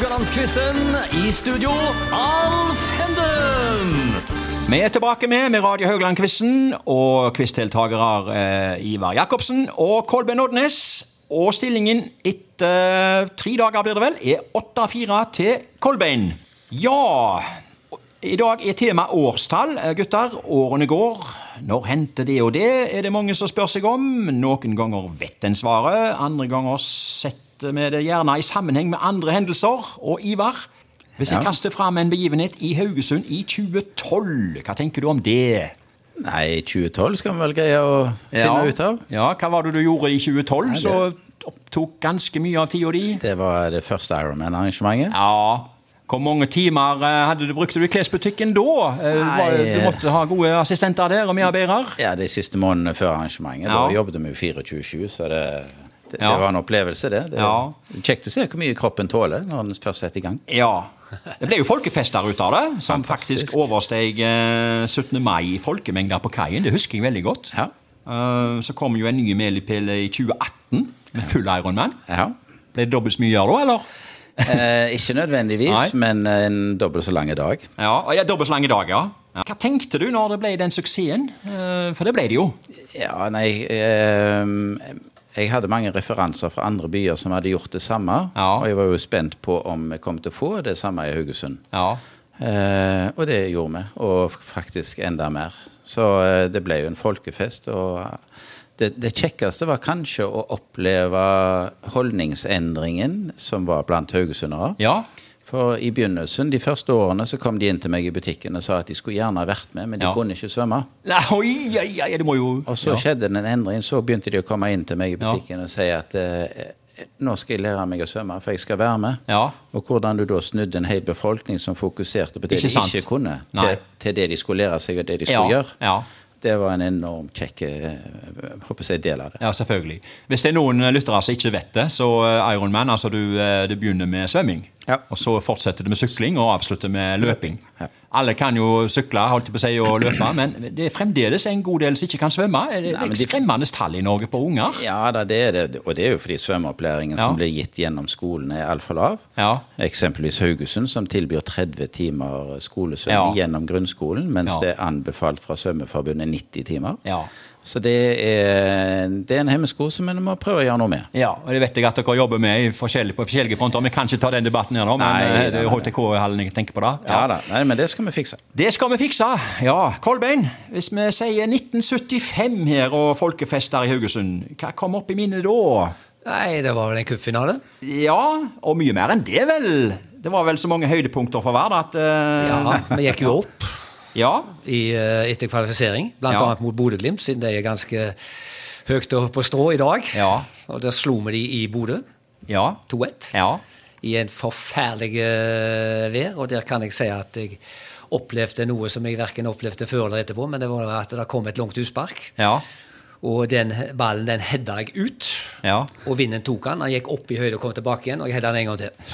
Haugalandsquizen. I studio, Alf Henden. Vi er tilbake med, med Radio Haugland-quizen og quizdeltakere eh, Ivar Jacobsen og Kolbein Odnes. Og stillingen etter tre dager blir det vel, er 8-4 til Kolbein. Ja, i dag er tema årstall, eh, gutter. Årene går. Når hendte det og det, er det mange som spør seg om. Noen ganger vet en svaret, andre ganger setter vi det gjerne i sammenheng med andre hendelser. Og Ivar, hvis jeg Ja. kaster fram en begivenhet i Haugesund i 2012, hva tenker du om det? Nei, 2012 skal vi vel greie å finne ut av. Ja, hva var det du gjorde i 2012 som opptok ganske mye av tida di? Det var det første Ironman-arrangementet. Ja. Hvor mange timer eh, hadde du, brukte du i klesbutikken da? Eh, Nei. Du måtte ha gode assistenter der og medarbeidere? Ja, de siste månedene før arrangementet. Ja. Da jobbet vi jo 24-7, så det, det, Ja. det var en opplevelse, det. Det Ja. Kjekt å se hvor mye kroppen tåler når den først setter i gang. Ja. Det ble jo folkefester ute av det, som Fantastisk. faktisk oversteg eh, 17. mai i folkemengder på kaien. Det husker jeg veldig godt. Ja. Eh, Så kom jo en ny milepæl i 2018 med full Ironman. ja. Ble det dobbelt så mye å da, eller? Eh, ikke nødvendigvis, Nei. men en dobbelt så lang dag. Ja, ja, dobbelt så lang dag, ja. Ja. Hva tenkte du når det ble den suksessen? Eh, For det ble det jo. Ja, nei eh, Jeg hadde mange referanser fra andre byer som hadde gjort det samme. Ja. Og jeg var jo spent på om vi kom til å få det samme i Haugesund. Ja. Eh, og det gjorde vi, og faktisk enda mer. Så eh, det ble jo en folkefest. Og det, det kjekkeste var kanskje å oppleve holdningsendringen som var blant haugesundere. Ja. For i begynnelsen, de første årene, så kom de inn til meg i butikken og sa at de skulle gjerne vært med, men de Ja. kunne ikke svømme. Nei, Oi, oi, oi, det må jo Og så ja. skjedde det en endring. Så begynte de å komme inn til meg i Ja. butikken og si at eh, nå skal jeg lære meg å svømme, for jeg skal være med. Ja. Og hvordan du da snudde en hel befolkning som fokuserte på det Ikke de sant? ikke kunne, til, til det de skulle lære seg og det de Ja, skulle gjøre. ja. Det var en enorm kjekk eh, jeg, del av det. Ja, selvfølgelig. Hvis det er noen lyttere som ikke vet det, så eh, Ironman, altså du, eh, du begynner med svømming. Ja. Og så fortsetter det med sykling og avslutter med løping. Ja. Alle kan jo sykle holdt på å si, og løpe, men det er fremdeles en god del som ikke kan svømme. Det er et skremmende tall i Norge på unger. Ja det er det. Og det er jo fordi svømmeopplæringen Ja. som blir gitt gjennom skolen, er altfor lav. Ja. Eksempelvis Haugesund, som tilbyr 30 timer skolesvømming Ja. gjennom grunnskolen, mens Ja. det er anbefalt fra Svømmeforbundet 90 timer. Ja. Så det er, det er en hemmesko som vi må prøve å gjøre noe med. Ja, og det vet jeg at dere jobber med i forskjellige, på forskjellige fronter. Vi kan ikke ta den debatten her nå, men Nei, eh, det er. HTK-hallen jeg tenker på da. Ja da, Nei, men det skal vi fikse. Det skal vi fikse. Ja, Kolbein, hvis vi sier 1975 her og folkefest der i Haugesund, hva kom opp i minnet da? Nei, det var vel en cupfinale. Ja, og mye mer enn det, vel. Det var vel så mange høydepunkter for hver at uh... Ja, Vi gikk jo opp ja. i, eh, etter kvalifisering, blant Ja. annet mot Bodø-Glimt, siden de er ganske høyt på strå i dag. Ja. Og der slo vi de i Bodø, Ja. 2-1, Ja. i en forferdelig eh, vær. Og der kan jeg si at jeg opplevde noe som jeg verken opplevde før eller etterpå, men det var at det kom et langt utspark. Ja. Og den ballen den hedda jeg ut. Ja. Og vinden tok han. Han gikk opp i høyde og kom tilbake igjen, og jeg hedda han en gang til.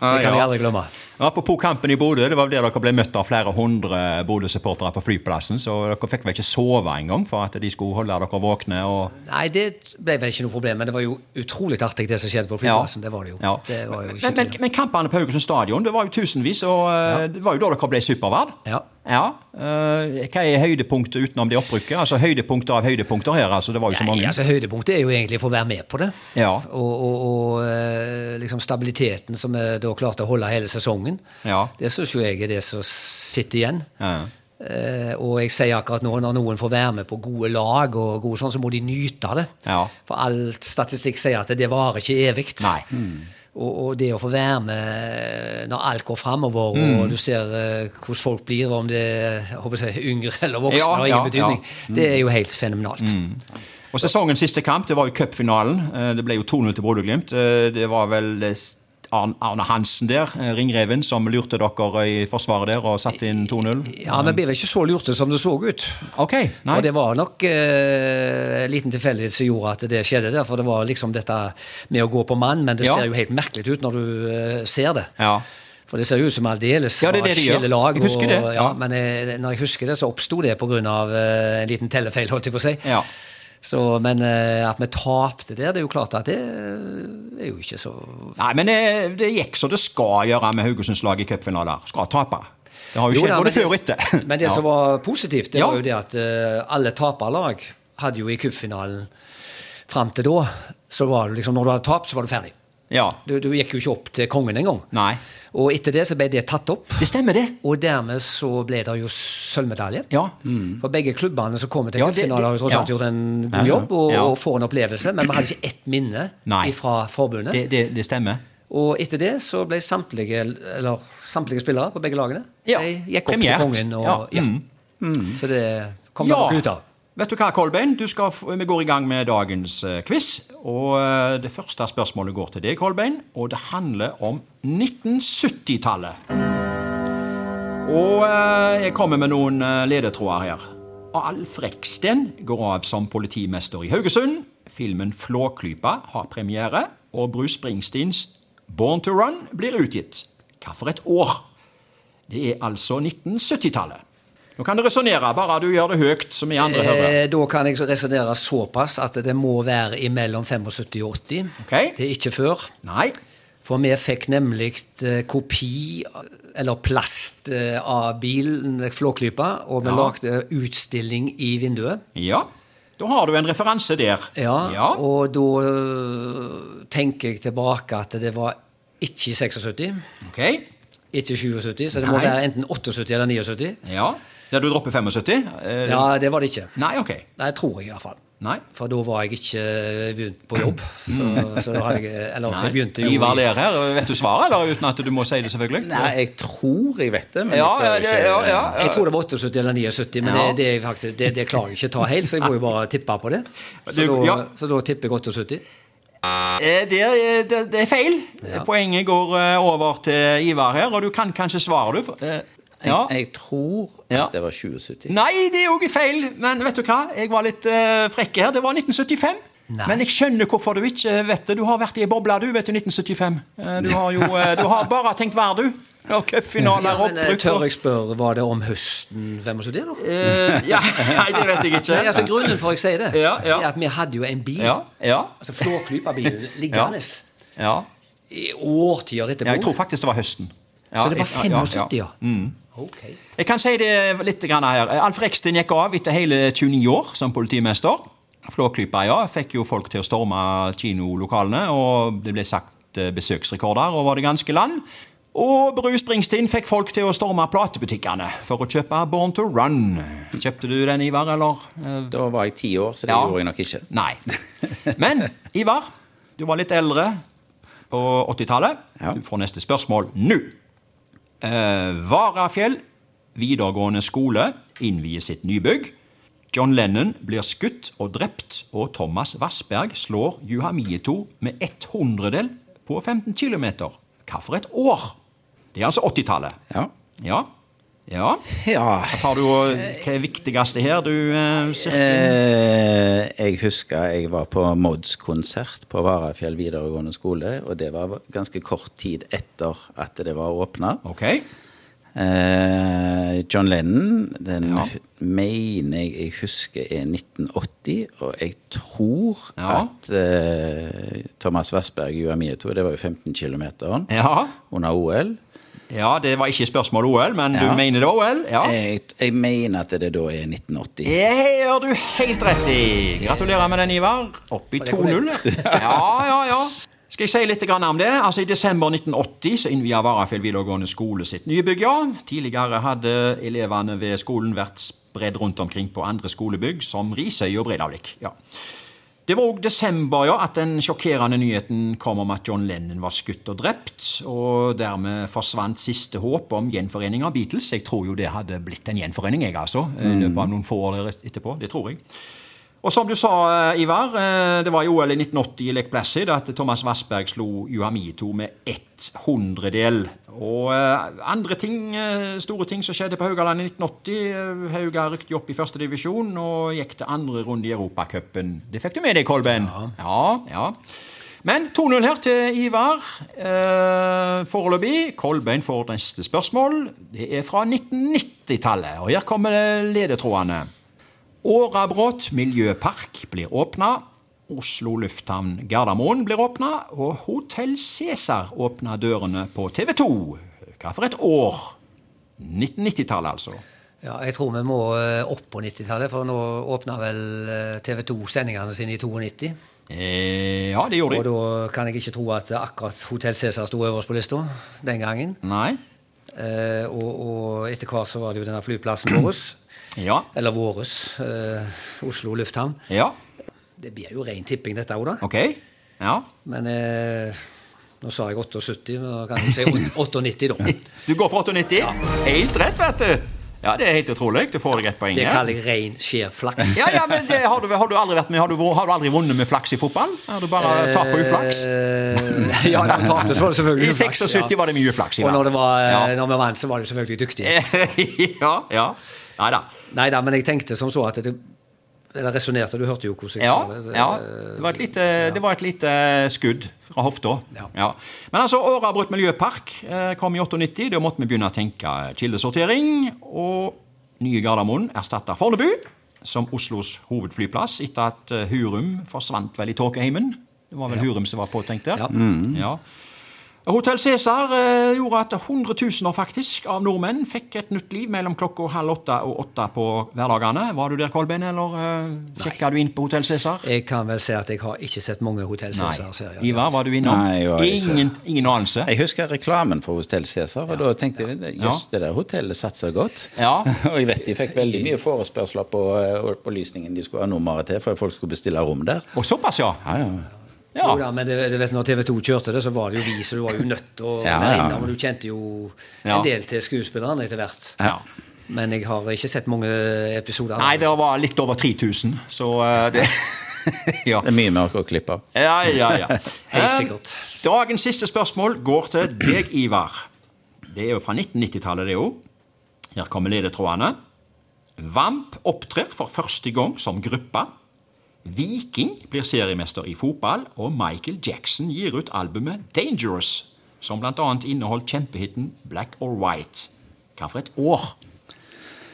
Det kan jeg aldri glemme. Apropos kampen i Bodø, det var der dere ble møtt av flere hundre Bodø-supportere på flyplassen, så dere fikk vel ikke sove engang for at de skulle holde dere våkne? Nei, det ble vel ikke noe problem, men det var jo utrolig artig det som skjedde på flyplassen. Det var det jo. Ja. Det var jo men, men, men kampene på Haugesund stadion, det var jo tusenvis, og ja. det var jo da dere ble superverd. Ja. Ja. eh, hva er høydepunktet utenom det opprykket? Altså høydepunkter av høydepunkter her, altså det var jo så mange. Ja, altså Høydepunktet er jo egentlig å få være med på det. Ja. Og, og, og eh, liksom stabiliteten som vi da klarte å holde hele sesongen. Ja. Det syns jo jeg er det som sitter igjen. Ja. Uh, og jeg sier akkurat nå, når noen får være med på gode lag, og gode sånn, så må de nyte av det. Ja. For all statistikk sier at det varer ikke evig. Nei. Og, og det å få være med når alt går framover, Mm. og du ser uh, hvordan folk blir, om det er yngre eller voksne, Ja, har ingen ja, betydning. ja. Mm. Det er jo helt fenomenalt. Og Sesongens siste kamp det var jo cupfinalen. Eh, Det ble jo 2-0 til Bodø-Glimt. Eh, Det var vel Arn- Arne Hansen der, eh, ringreven, som lurte dere i forsvaret der og satte inn 2-0. Ja, men ble vel ikke så lurte som det så ut. Ok, nei. For det var nok eh, en liten tilfeldighet som gjorde at det skjedde der. For det var liksom dette med å gå på mann, men det Ja. ser jo helt merkelig ut når du eh, ser det. Ja. For det ser jo ut som aldeles Ja, det det de skille lag. Jeg husker og, det, Ja, ja. men jeg, når jeg husker det, så oppsto det pga. Uh, en liten tellefeil, holdt jeg på å si. Ja. Så, men eh, at vi tapte der, det er jo klart at det er jo ikke så Nei, men det, det gikk så det skal gjøre med Haugesunds lag i cupfinaler. Skal tape. Det har jo skjedd både før og etter. Men det Ja. som var positivt, det var jo det at eh, alle taperlag hadde jo i cupfinalen fram til da Så var det liksom, når du hadde tapt, så var du ferdig. Ja. Du, du gikk jo ikke opp til kongen engang. Og etter det så ble det tatt opp. Det stemmer, det. Og dermed så ble det jo sølvmedalje. Ja. For begge klubbene som kommer til Ja, finalen cupfinalen, har jo tross alt ja. gjort en god jobb og, Ja. og får en opplevelse. Men vi hadde ikke ett minne Nei. fra forbundet. Det, det, det stemmer. Og etter det så ble samtlige, eller, samtlige spillere på begge lagene Ja, de gikk opp premiert. til kongen. Og, Ja, ja. mm. Så det kom det nok ut av. Vet du hva, Kolbein? Skal, vi går i gang med dagens eh, quiz. Og eh, det første spørsmålet går til deg, Kolbein. Og det handler om 1970-tallet. Og eh, jeg kommer med noen ledetråder her. Alf Reksten går av som politimester i Haugesund. Filmen 'Flåklypa' har premiere. Og Bruce Springsteens 'Born to Run' blir utgitt. Hva for et år? Det er altså 1970-tallet. Nå kan du resonnere, bare du gjør det høyt, så vi andre hører. Eh, da kan jeg resonnere såpass at det må være imellom 75 og 80. Okay. Det er ikke før. Nei. For vi fikk nemlig eh, kopi, eller plast, eh, av bilen, Flåklypa, og vi Ja. lagde utstilling i vinduet. Ja. Da har du en referanse der. Ja, ja. Og da tenker jeg tilbake at det var ikke i 76, Ok. ikke 77, så det må være enten 78 eller 79. Ja. Der du dropper 75? Eh, Ja, det var det ikke. Nei, ok. Nei, tror jeg i hvert fall. Nei. For da var jeg ikke begynt på jobb. Så, så da hadde jeg Eller jeg begynte jo Ivar ler her. Vet du svaret, eller uten at du må si det, selvfølgelig? Nei, jeg tror jeg vet det, men Ja, jeg skal ikke ja, ja. Jeg tror det var 78 eller 79, men Ja. det, det, faktisk, det, det klarer jeg ikke å ta helt, så jeg må jo bare tippe på det. Så Du- da, ja. så da tipper jeg 78. Eh, Det, er- det, det er feil. Poenget går eh, over til Ivar her, og du kan kanskje svare, du. Eh, Ja. Jeg, tror tror Ja. at det var 2070. Nei, det er òg feil. Men vet du hva? Jeg var litt uh, frekk her. Det var 1975. Nei. Men jeg skjønner hvorfor du ikke vet det. Du har vært i ei boble, du, vet du, 1975. Eh, Du har jo eh, Du har bare tenkt vær, du. Og Cupfinaler, Ja, men, eh, tør jeg spørre, var det om høsten 75, da? Uh, Ja, nei, det vet jeg ikke. Nei, altså Grunnen for at jeg sier det, Ja, ja. er at vi hadde jo en bil, Ja, ja, altså Flåklypa-bilen, liggende ja. i årtier etterpå. ja. Jeg tror faktisk det var høsten. Ja, Så det var ja, ja, 75, ja. Mm. Ok. Jeg kan si det litt grann her. Alf Reksten gikk av etter hele 29 år som politimester. Flåklypa ja, fikk jo folk til å storme kinolokalene, og det ble sagt eh, besøksrekorder over det ganske land. Og Bruce Springsteen fikk folk til å storme platebutikkene for å kjøpe Born to Run. Kjøpte du den, Ivar, eller? Eh, Da var jeg ti år, så det Ja. gjorde jeg nok ikke. Nei. Men Ivar, du var litt eldre på 80-tallet. Ja. Du får neste spørsmål nå. Eh, Varafjell videregående skole innvier sitt nybygg. John Lennon blir skutt og drept, og Thomas Vassberg slår Juhamieto med ett hundredel på 15 km. Hva for et år? Det er altså 80-tallet. Ja. Ja. Ja. ja. Tar du, Hva er viktigste her? Du eh, Eh, jeg husker jeg var på Mods-konsert på Varafjell videregående skole, og det var ganske kort tid etter at det var åpna. Okay. Eh, John Lennon, den Ja. mener jeg jeg husker er 1980, og jeg tror Ja. at eh, Thomas Vassberg Juamieto, det var jo 15 km Ja. under OL. Ja, det var ikke spørsmål OL, men du mener det var OL? Ja. Jeg, jeg mener at det da er 1980. Det gjør du helt rett i. Gratulerer med den, Ivar. Opp i 2-0. Ja, ja, ja. Skal jeg si litt om det? Altså I desember 1980 så innvia Varafjell videregående skole sitt nye bygg. ja. Tidligere hadde elevene ved skolen vært spredd rundt omkring på andre skolebygg, som Risøy og Bredavlik. Ja. Det var òg desember ja, at den sjokkerende nyheten kom om at John Lennon var skutt og drept, og dermed forsvant siste håp om gjenforening av Beatles. Jeg tror jo det hadde blitt en gjenforening, jeg, altså, i løpet av noen få år etterpå. Det tror jeg. Og som du sa, eh, Ivar, eh, det var i OL i 1980 i Lake Placid at Thomas Vassberg slo Juhamito med ett hundredel. Og eh, andre ting, store ting som skjedde på Haugaland i 1980 eh, Hauga rykte opp i første divisjon og gikk til andre runde i Europacupen. Det fikk du med deg, Kolbein? Ja. ja, Men 2-0 her til Ivar. Foreløpig. Kolbein får neste spørsmål. Det er fra 1990-tallet, og her kommer ledetrådene. Årabrot miljøpark blir åpna. Oslo lufthavn Gardermoen blir åpna, og Hotell Cæsar åpna dørene på TV 2. Hva for et år? 1990-tallet, altså. Ja, jeg tror vi må eh, opp på 90-tallet, for nå åpna vel TV 2 sendingene sine i 92. Eh, ja, det gjorde de. Og da kan jeg ikke tro at akkurat Hotell Cæsar sto øverst på lista den gangen. Nei. Eh, og, og etter hvert så var det jo denne flyplassen vår. Ja. Eller våres. Eh, Oslo lufthavn. Ja. Det blir jo ren tipping, dette òg, da. Okay. Ja. Men eh, nå sa jeg 78, men da kan jeg si 98, da. Du går for 98? Helt rett, vet du. Ja, det er helt utrolig. Du får deg ett poeng. Det kaller jeg ren skjer flaks. Ja, ja, men det, har, du, har du aldri vært med? Har du, har du aldri vunnet med flaks i fotball? Har du bare tapt på uflaks? Eh, ja, da vi tapte, så var det selvfølgelig I uflaks, 76 var det mye uflaks. Og når, det var, eh, Ja. når vi vant, så var det selvfølgelig dyktig. ja, ja. Nei da, men jeg tenkte som så at det Eller resonnerte, du hørte jo hvordan jeg Ja, sa det. så- ja. Det, var et lite, det var et lite skudd fra hofta. Ja. Men altså, Åravrutt miljøpark eh, kom i 98. Da måtte vi begynne å tenke kildesortering. Og nye Gardermoen erstatta Fornebu som Oslos hovedflyplass etter at eh, Hurum forsvant vel i tåkeheimen. Det var vel Hurum som var påtenkt der. Ja. Ja. Hotell Cæsar eh, gjorde at hundretusener faktisk av nordmenn fikk et nytt liv mellom klokka halv åtte og åtte på hverdagene. Var du der, Kolben, eller eh, sjekka du inn på Hotell Cæsar? Jeg kan vel si at jeg har ikke sett mange Hotell Cæsar-serier. Ivar, var du innom? Nei, jeg var ikke. ingen, ingen anelse? Jeg husker reklamen for Hotell Cæsar, og da tenkte jeg jøss, det der hotellet satser godt. Ja. og jeg vet de fikk veldig mye forespørsler på eh, opplysningen de skulle ha nummeret til for at folk skulle bestille rom der. Og såpass, ja. Ja, ja. Ja. Jo da, men det, det vet, når TV 2 kjørte det, så var det jo vi, så du var jo nødt til å Ja, ja. innom. Du kjente jo Ja. en del til skuespillerne etter hvert. ja. Men jeg har ikke sett mange episoder. Nei, det var litt over 3000, så eh, det Ja. Det er mye mer å klippe av. Ja, ja, ja. Helt sikkert. Dagens siste spørsmål går til deg, Ivar. Det er jo fra 1990-tallet, det òg. Her kommer ledetrådene. Vamp opptrer for første gang som gruppe. Viking blir seriemester i fotball, og Michael Jackson gir ut albumet Dangerous, som bl.a. inneholdt kjempehiten Black or White. Hva for et år?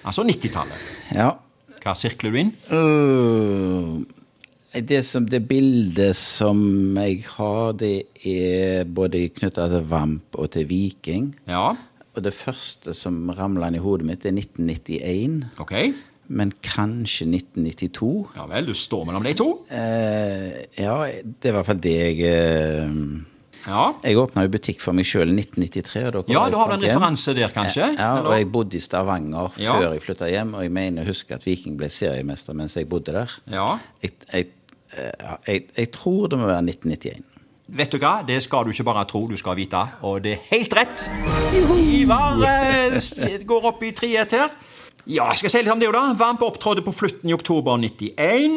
Altså 90-tallet. Ja. Hva sirkler du inn? Uh... det, som, det bildet som jeg har, det er både knytta til Vamp og til Viking. Ja, Og det første som ramler inn i hodet mitt, er 1991. ok. Men kanskje 1992. Ja vel, du står mellom de to. Eh, ja, det er i hvert fall det jeg eh, Ja, Jeg åpna jo butikk for meg sjøl i 1993. Og da kom ja du har en referanse der, kanskje? Ja, og jeg bodde i Stavanger Ja. før jeg flytta hjem, og jeg mener å huske at Viking ble seriemester mens jeg bodde der. Ja. Jeg, jeg, eh, jeg, jeg tror det må være 1991. Vet du hva? Det skal du ikke bare tro, du skal vite. Og det er helt rett! Ivar eh, går opp i treet her. Ja, jeg skal si litt om det, jo da. Vamp opptrådte på Flutten i oktober 91,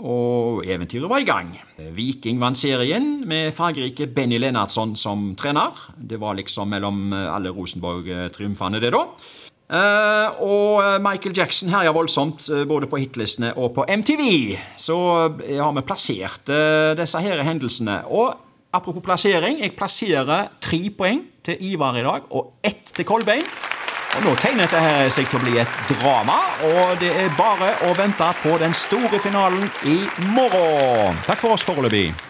og eventyret var i gang. Viking vant serien med fargerike Benny Lennartson som trener. Det var liksom mellom eh, alle Rosenborg-triumfene, det, da. Eh, og eh, Michael Jackson herja voldsomt både på hitlistene og på MTV. Så har vi plassert disse her hendelsene. Og apropos plassering, jeg plasserer tre poeng til Ivar i dag, og ett til Kolbein. Og Nå tegner dette seg til å bli et drama, og det er bare å vente på den store finalen i morgen. Takk for oss foreløpig.